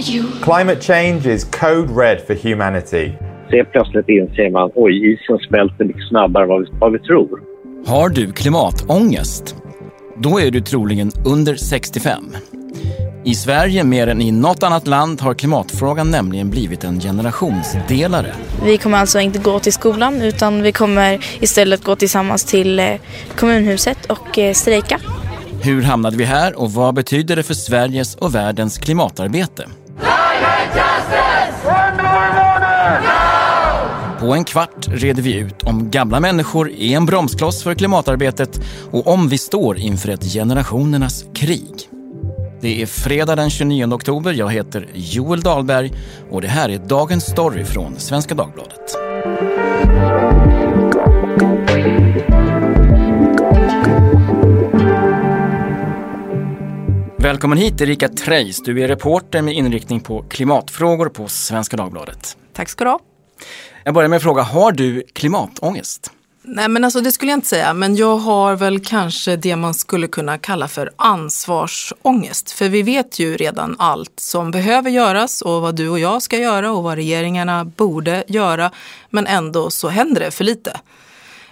you? Climate change is code red for humanity. Så plötsligt inser man oj, isen smälter mycket snabbare än vad vi, vad vi tror. Har du klimatångest? Då är du troligen under 65. I Sverige mer än i något annat land har klimatfrågan nämligen blivit en generationsdelare. Vi kommer alltså inte gå till skolan utan vi kommer istället gå tillsammans till eh, kommunhuset och eh, strejka. Hur hamnade vi här och vad betyder det för Sveriges och världens klimatarbete? På en kvart reder vi ut om gamla människor är en bromskloss för klimatarbetet och om vi står inför ett generationernas krig. Det är fredag den 29 oktober. Jag heter Joel Dahlberg och det här är dagens story från Svenska Dagbladet. Välkommen hit Erika Treijs. Du är reporter med inriktning på klimatfrågor på Svenska Dagbladet. Tack ska du ha. Jag börjar med att fråga, har du klimatångest? Nej men alltså det skulle jag inte säga, men jag har väl kanske det man skulle kunna kalla för ansvarsångest. För vi vet ju redan allt som behöver göras och vad du och jag ska göra och vad regeringarna borde göra. Men ändå så händer det för lite.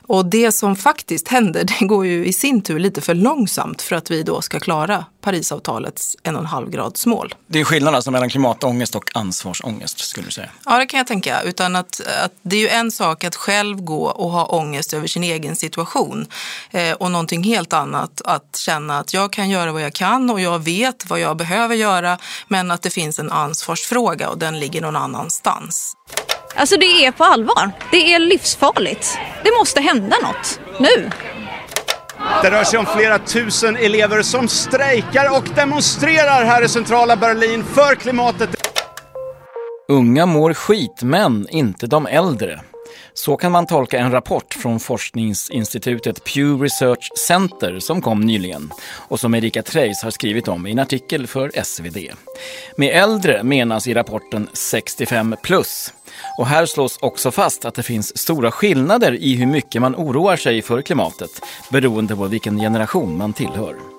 Och det som faktiskt händer, det går ju i sin tur lite för långsamt för att vi då ska klara Parisavtalets 1,5 grads mål. Det är skillnad alltså mellan klimatångest och ansvarsångest skulle du säga? Ja, det kan jag tänka. Utan att, att det är ju en sak att själv gå och ha ångest över sin egen situation eh, och någonting helt annat att känna att jag kan göra vad jag kan och jag vet vad jag behöver göra men att det finns en ansvarsfråga och den ligger någon annanstans. Alltså det är på allvar. Det är livsfarligt. Det måste hända något. Nu. Det rör sig om flera tusen elever som strejkar och demonstrerar här i centrala Berlin för klimatet. Unga mår skit, men inte de äldre. Så kan man tolka en rapport från forskningsinstitutet Pew Research Center som kom nyligen och som Erika Treijs har skrivit om i en artikel för SvD. Med äldre menas i rapporten 65 plus. Och här slås också fast att det finns stora skillnader i hur mycket man oroar sig för klimatet beroende på vilken generation man tillhör.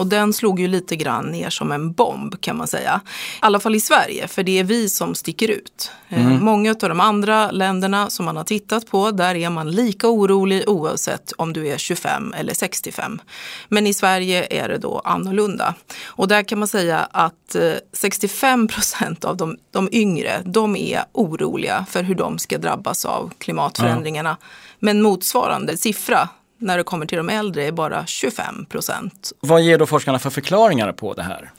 Och den slog ju lite grann ner som en bomb kan man säga. I alla fall i Sverige, för det är vi som sticker ut. Mm. Många av de andra länderna som man har tittat på, där är man lika orolig oavsett om du är 25 eller 65. Men i Sverige är det då annorlunda. Och där kan man säga att 65 procent av de, de yngre, de är oroliga för hur de ska drabbas av klimatförändringarna. Ja. Men motsvarande siffra när det kommer till de äldre är bara 25 procent. Vad ger då forskarna för förklaringar på det här?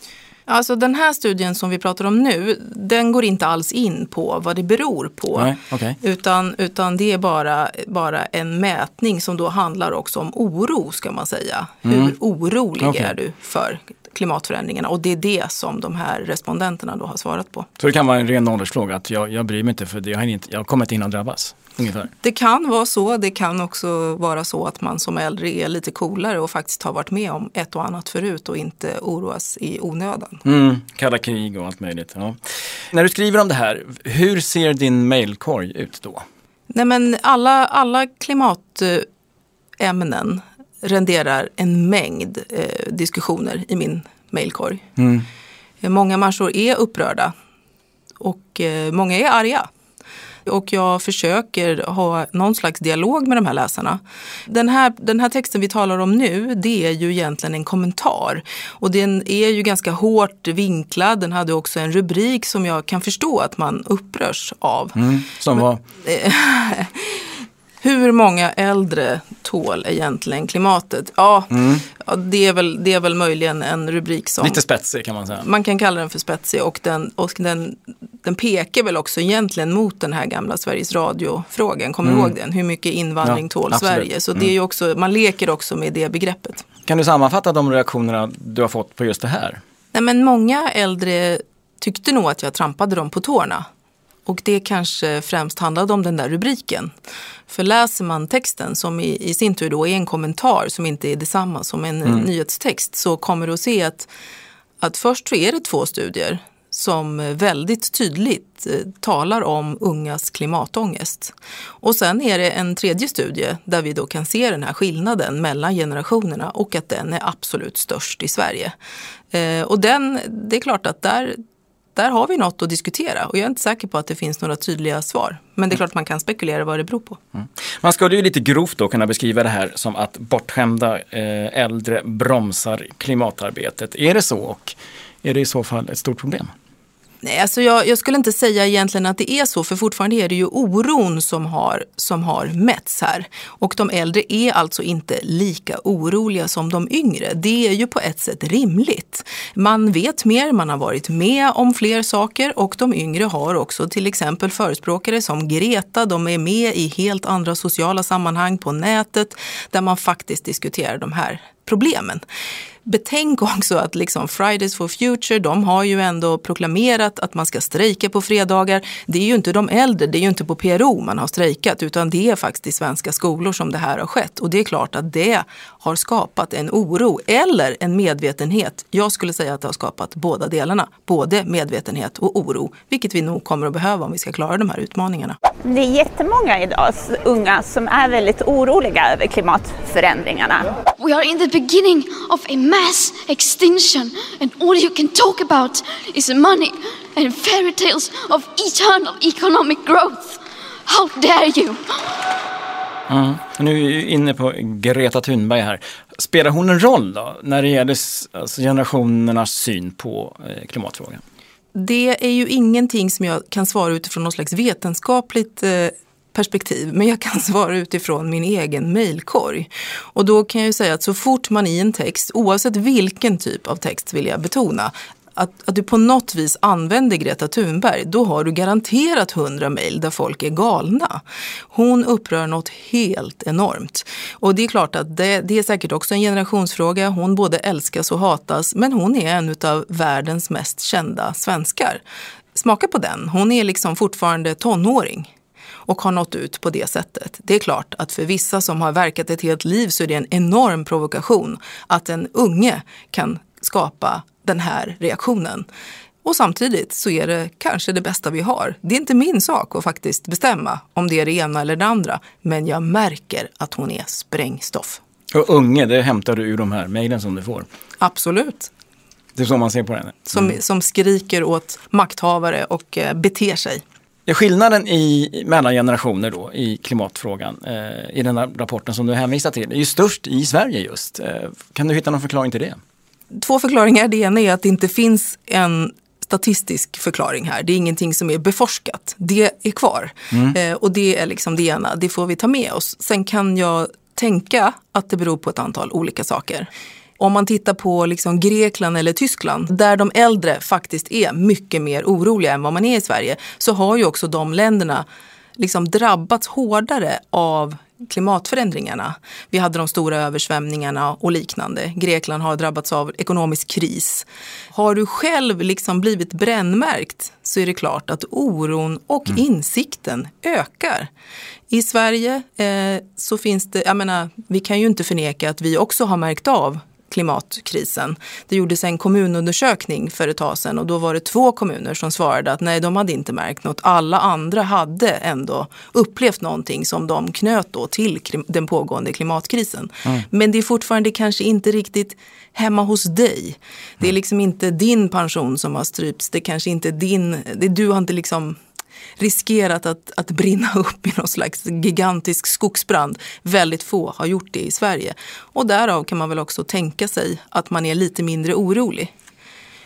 Alltså den här studien som vi pratar om nu, den går inte alls in på vad det beror på. Nej, okay. utan, utan det är bara, bara en mätning som då handlar också om oro ska man säga. Mm. Hur orolig okay. är du för klimatförändringarna? Och det är det som de här respondenterna då har svarat på. Så det kan vara en ren åldersfråga, att jag, jag bryr mig inte för det, jag, inte, jag kommer inte hinna drabbas? Ungefär. Det kan vara så. Det kan också vara så att man som äldre är lite coolare och faktiskt har varit med om ett och annat förut och inte oroas i onödan. Mm, kalla krig och allt möjligt. Ja. När du skriver om det här, hur ser din mailkorg ut då? Nej men alla, alla klimatämnen renderar en mängd eh, diskussioner i min mailkorg. Mm. Många människor är upprörda och eh, många är arga. Och jag försöker ha någon slags dialog med de här läsarna. Den här, den här texten vi talar om nu, det är ju egentligen en kommentar. Och den är ju ganska hårt vinklad. Den hade också en rubrik som jag kan förstå att man upprörs av. Mm, som var? Hur många äldre tål egentligen klimatet? Ja, mm. ja, det, är väl, det är väl möjligen en rubrik som... Lite spetsig kan man säga. Man kan kalla den för spetsig och den, och den, den pekar väl också egentligen mot den här gamla Sveriges Radio-frågan. Kommer mm. du ihåg den? Hur mycket invandring ja, tål absolut. Sverige? Så mm. det är också, man leker också med det begreppet. Kan du sammanfatta de reaktionerna du har fått på just det här? Nej, men många äldre tyckte nog att jag trampade dem på tårna. Och det kanske främst handlade om den där rubriken. För läser man texten som i, i sin tur då är en kommentar som inte är detsamma som en mm. nyhetstext så kommer du att se att, att först så är det två studier som väldigt tydligt eh, talar om ungas klimatångest. Och sen är det en tredje studie där vi då kan se den här skillnaden mellan generationerna och att den är absolut störst i Sverige. Eh, och den, det är klart att där där har vi något att diskutera och jag är inte säker på att det finns några tydliga svar. Men det är klart man kan spekulera vad det beror på. Mm. Man skulle ju lite grovt då kunna beskriva det här som att bortskämda eh, äldre bromsar klimatarbetet. Är det så och är det i så fall ett stort problem? Nej, alltså jag, jag, skulle inte säga egentligen att det är så, för fortfarande är det ju oron som har, som har mätts här. Och de äldre är alltså inte lika oroliga som de yngre. Det är ju på ett sätt rimligt. Man vet mer, man har varit med om fler saker och de yngre har också till exempel förespråkare som Greta. De är med i helt andra sociala sammanhang på nätet där man faktiskt diskuterar de här problemen betänk också att liksom Fridays for Future, de har ju ändå proklamerat att man ska strejka på fredagar. Det är ju inte de äldre, det är ju inte på PRO man har strejkat, utan det är faktiskt i svenska skolor som det här har skett. Och det är klart att det har skapat en oro eller en medvetenhet. Jag skulle säga att det har skapat båda delarna, både medvetenhet och oro, vilket vi nog kommer att behöva om vi ska klara de här utmaningarna. Det är jättemånga idag unga som är väldigt oroliga över klimatförändringarna. We are in the beginning of a mass extinction and all you can talk about is money and fairy tales of eternal economic growth. How dare you! Mm. Nu är vi inne på Greta Thunberg här. Spelar hon en roll då när det gäller alltså generationernas syn på eh, klimatfrågan? Det är ju ingenting som jag kan svara utifrån något slags vetenskapligt eh, perspektiv, men jag kan svara utifrån min egen mejlkorg. Och då kan jag ju säga att så fort man i en text, oavsett vilken typ av text vill jag betona, att, att du på något vis använder Greta Thunberg, då har du garanterat hundra mejl där folk är galna. Hon upprör något helt enormt. Och det är klart att det, det är säkert också en generationsfråga. Hon både älskas och hatas, men hon är en av världens mest kända svenskar. Smaka på den. Hon är liksom fortfarande tonåring och har nått ut på det sättet. Det är klart att för vissa som har verkat ett helt liv så är det en enorm provokation att en unge kan skapa den här reaktionen. Och samtidigt så är det kanske det bästa vi har. Det är inte min sak att faktiskt bestämma om det är det ena eller det andra. Men jag märker att hon är sprängstoff. Och unge, det hämtar du ur de här mejlen som du får? Absolut. Det är så man ser på henne? Mm. Som, som skriker åt makthavare och eh, beter sig. Skillnaden i, mellan generationer då i klimatfrågan eh, i den här rapporten som du hänvisar till är ju störst i Sverige just. Eh, kan du hitta någon förklaring till det? Två förklaringar. Det ena är att det inte finns en statistisk förklaring här. Det är ingenting som är beforskat. Det är kvar. Mm. Eh, och det är liksom det ena. Det får vi ta med oss. Sen kan jag tänka att det beror på ett antal olika saker. Om man tittar på liksom Grekland eller Tyskland, där de äldre faktiskt är mycket mer oroliga än vad man är i Sverige, så har ju också de länderna liksom drabbats hårdare av klimatförändringarna. Vi hade de stora översvämningarna och liknande. Grekland har drabbats av ekonomisk kris. Har du själv liksom blivit brännmärkt så är det klart att oron och mm. insikten ökar. I Sverige eh, så finns det, jag menar, vi kan ju inte förneka att vi också har märkt av klimatkrisen. Det gjordes en kommunundersökning för ett tag sedan och då var det två kommuner som svarade att nej, de hade inte märkt något. Alla andra hade ändå upplevt någonting som de knöt då till den pågående klimatkrisen. Mm. Men det är fortfarande kanske inte riktigt hemma hos dig. Det är liksom inte din pension som har strypts. Det kanske inte din, det, du har inte liksom riskerat att, att brinna upp i någon slags gigantisk skogsbrand. Väldigt få har gjort det i Sverige. Och därav kan man väl också tänka sig att man är lite mindre orolig.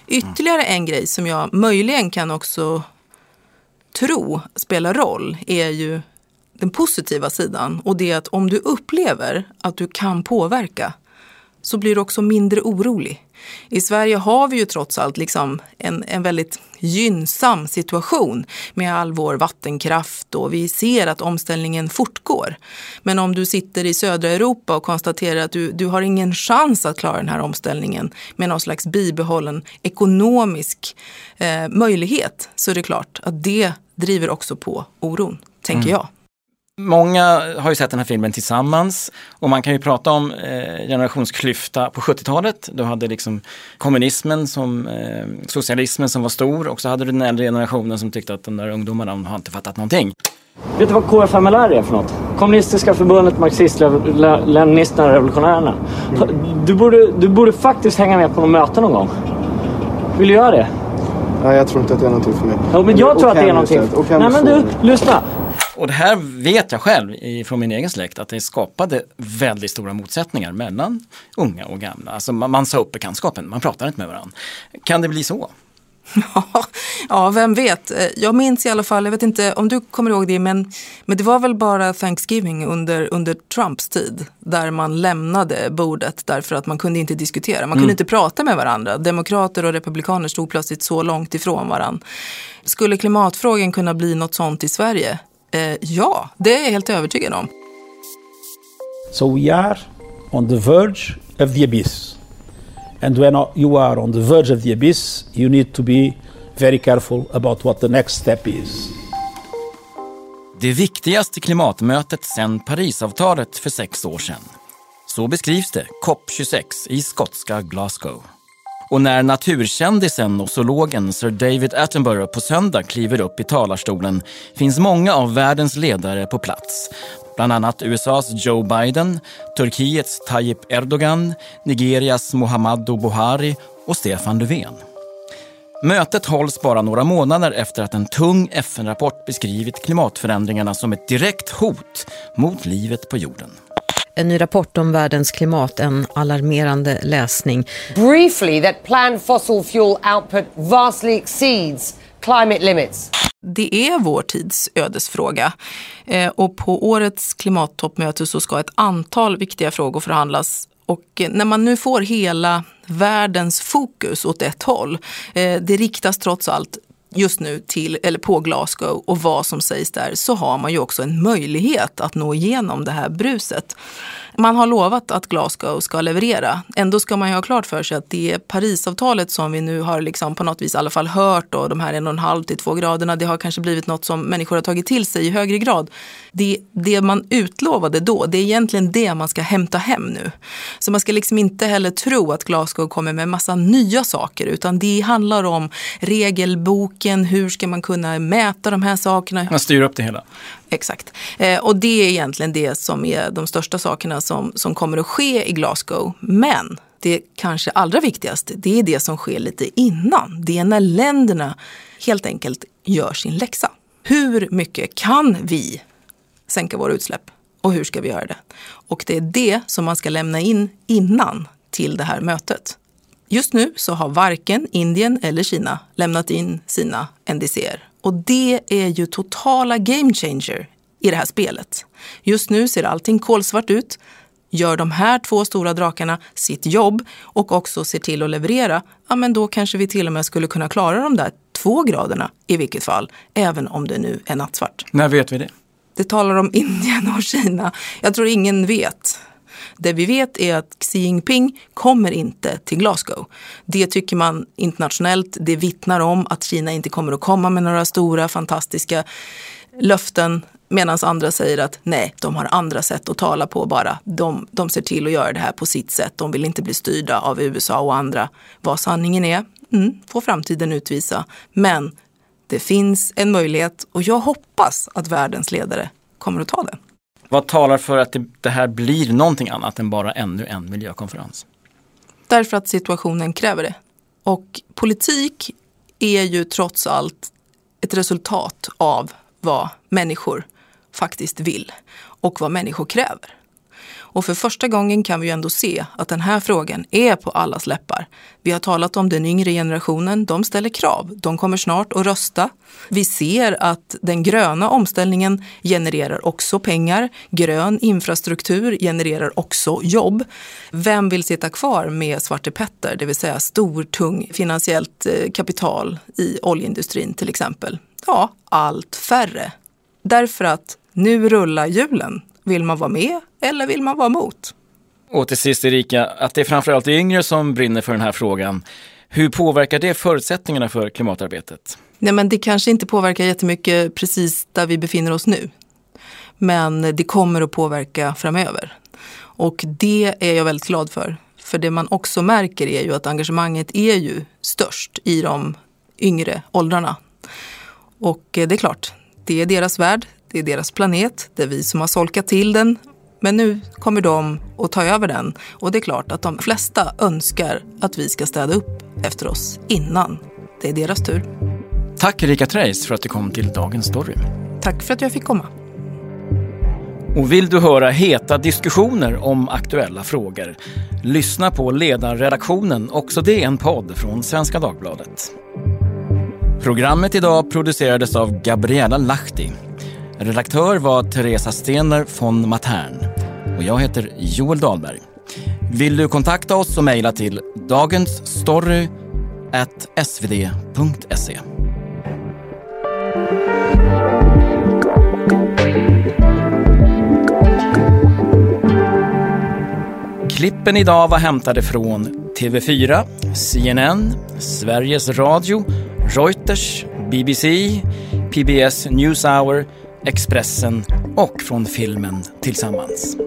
Ytterligare en grej som jag möjligen kan också tro spelar roll är ju den positiva sidan och det är att om du upplever att du kan påverka så blir du också mindre orolig. I Sverige har vi ju trots allt liksom en, en väldigt gynnsam situation med all vår vattenkraft och vi ser att omställningen fortgår. Men om du sitter i södra Europa och konstaterar att du, du har ingen chans att klara den här omställningen med någon slags bibehållen ekonomisk eh, möjlighet så är det klart att det driver också på oron, tänker mm. jag. Många har ju sett den här filmen tillsammans och man kan ju prata om eh, generationsklyfta på 70-talet. Du hade liksom kommunismen som eh, socialismen som var stor och så hade du den äldre generationen som tyckte att de där ungdomarna de har inte fattat någonting. Vet du vad KFMLR är för något? Kommunistiska förbundet Marxist-Leninisterna Revolutionärerna. Du borde, du borde faktiskt hänga med på något möte någon gång. Vill du göra det? Nej, jag tror inte att det är någonting för mig. Ja, men jag tror Och att det är någonting. istället. Och hem Nej, men du, lyssna. Och det här vet jag själv i- från min egen släkt att det skapade väldigt stora motsättningar mellan unga och gamla. Alltså man, man sa upp bekantskapen, man pratar inte med varandra. Kan det bli så? Ja, vem vet. Eh, Jag minns i alla fall, jag vet inte om du kommer ihåg det, men, men det var väl bara Thanksgiving under, under Trumps tid där man lämnade bordet därför att man kunde inte diskutera. Man kunde Mm. inte prata med varandra. Demokrater och republikaner stod plötsligt så långt ifrån varandra. Skulle klimatfrågan kunna bli något sånt i Sverige? Eh, ja, det är jag helt övertygad om. So we are on the verge of the abyss. And when you are on the verge of the abyss, you need to be very careful about what the next step is. Det viktigaste klimatmötet sedan Parisavtalet för sex år sedan. Så beskrivs det, COP26 i skotska Glasgow. Och när naturkändisen och zoologen Sir David Attenborough på söndag kliver upp i talarstolen finns många av världens ledare på plats. Bland annat USAs Joe Biden, Turkiets Tayyip Erdogan, Nigerias Muhammadu Buhari och Stefan Löfven. Mötet hålls bara några månader efter att en tung FN-rapport beskrivit klimatförändringarna som ett direkt hot mot livet på jorden. En ny rapport om världens klimat, en alarmerande läsning. Briefly, that planned fossil fuel output vastly exceeds climate limits. Det är vår tids ödesfråga. Eh, och på årets klimattoppmöte så ska ett antal viktiga frågor förhandlas. Och eh, när man nu får hela världens fokus åt ett håll, eh, det riktas trots allt just nu till, eller på Glasgow och vad som sägs där, så har man ju också en möjlighet att nå igenom det här bruset. Man har lovat att Glasgow ska leverera. Ändå ska man ju ha klart för sig att det Parisavtalet som vi nu har liksom på något vis i alla fall hört och de här en och en halv till två graderna, det har kanske blivit något som människor har tagit till sig i högre grad. Det, det man utlovade då, det är egentligen det man ska hämta hem nu. Så man ska liksom inte heller tro att Glasgow kommer med massa nya saker, utan det handlar om regelboken, hur ska man kunna mäta de här sakerna. Man styr upp det hela. Exakt. Eh, och det är egentligen det som är de största sakerna som, som kommer att ske i Glasgow. Men det kanske allra viktigaste, det är det som sker lite innan. Det är när länderna helt enkelt gör sin läxa. Hur mycket kan vi sänka våra utsläpp och hur ska vi göra det? Och det är det som man ska lämna in innan till det här mötet. Just nu så har varken Indien eller Kina lämnat in sina NDCer. Och det är ju totala game changer i det här spelet. Just nu ser allting kolsvart ut. Gör de här två stora drakarna sitt jobb och också ser till att leverera, ja men då kanske vi till och med skulle kunna klara de där två graderna i vilket fall, även om det nu är nattsvart. När vet vi det? Det talar om Indien och Kina. Jag tror ingen vet. Det vi vet är att Xi Jinping kommer inte till Glasgow. Det tycker man internationellt. Det vittnar om att Kina inte kommer att komma med några stora fantastiska löften. Medan andra säger att nej, de har andra sätt att tala på bara. De, de ser till att göra det här på sitt sätt. De vill inte bli styrda av USA och andra. Vad sanningen är mm, får framtiden utvisa. Men det finns en möjlighet och jag hoppas att världens ledare kommer att ta den. Vad talar för att det, det här blir någonting annat än bara ännu en miljökonferens? Därför att situationen kräver det. Och politik är ju trots allt ett resultat av vad människor faktiskt vill och vad människor kräver. Och för första gången kan vi ju ändå se att den här frågan är på allas läppar. Vi har talat om den yngre generationen, de ställer krav. De kommer snart att rösta. Vi ser att den gröna omställningen genererar också pengar. Grön infrastruktur genererar också jobb. Vem vill sitta kvar med Svarte Petter, det vill säga stor, tung finansiellt eh, kapital i oljeindustrin till exempel? Ja, allt färre. Därför att nu rullar hjulen. Vill man vara med eller vill man vara mot? Och till sist Erika, att det är framförallt yngre som brinner för den här frågan. Hur påverkar det förutsättningarna för klimatarbetet? Nej, men det kanske inte påverkar jättemycket precis där vi befinner oss nu. Men det kommer att påverka framöver. Och det är jag väldigt glad för. För det man också märker är ju att engagemanget är ju störst i de yngre åldrarna. Och det är klart, det är deras värld, det är deras planet, det är vi som har solkat till den. Men nu kommer de att ta över den. Och det är klart att de flesta önskar att vi ska städa upp efter oss innan det är deras tur. Tack Erika Treijs för att du kom till Dagens Story. Tack för att jag fick komma. Och vill du höra heta diskussioner om aktuella frågor? Lyssna på Ledarredaktionen, också det är en podd från Svenska Dagbladet. Programmet idag producerades av Gabriella Lahti. Redaktör var Teresa Stener von Matern. Och jag heter Joel Dahlberg. Vill du kontakta oss så mejla till dagensstory.svd.se. Klippen idag var hämtade från TV4, CNN, Sveriges Radio, Reuters, BBC, PBS Newshour, Expressen och från filmen Tillsammans.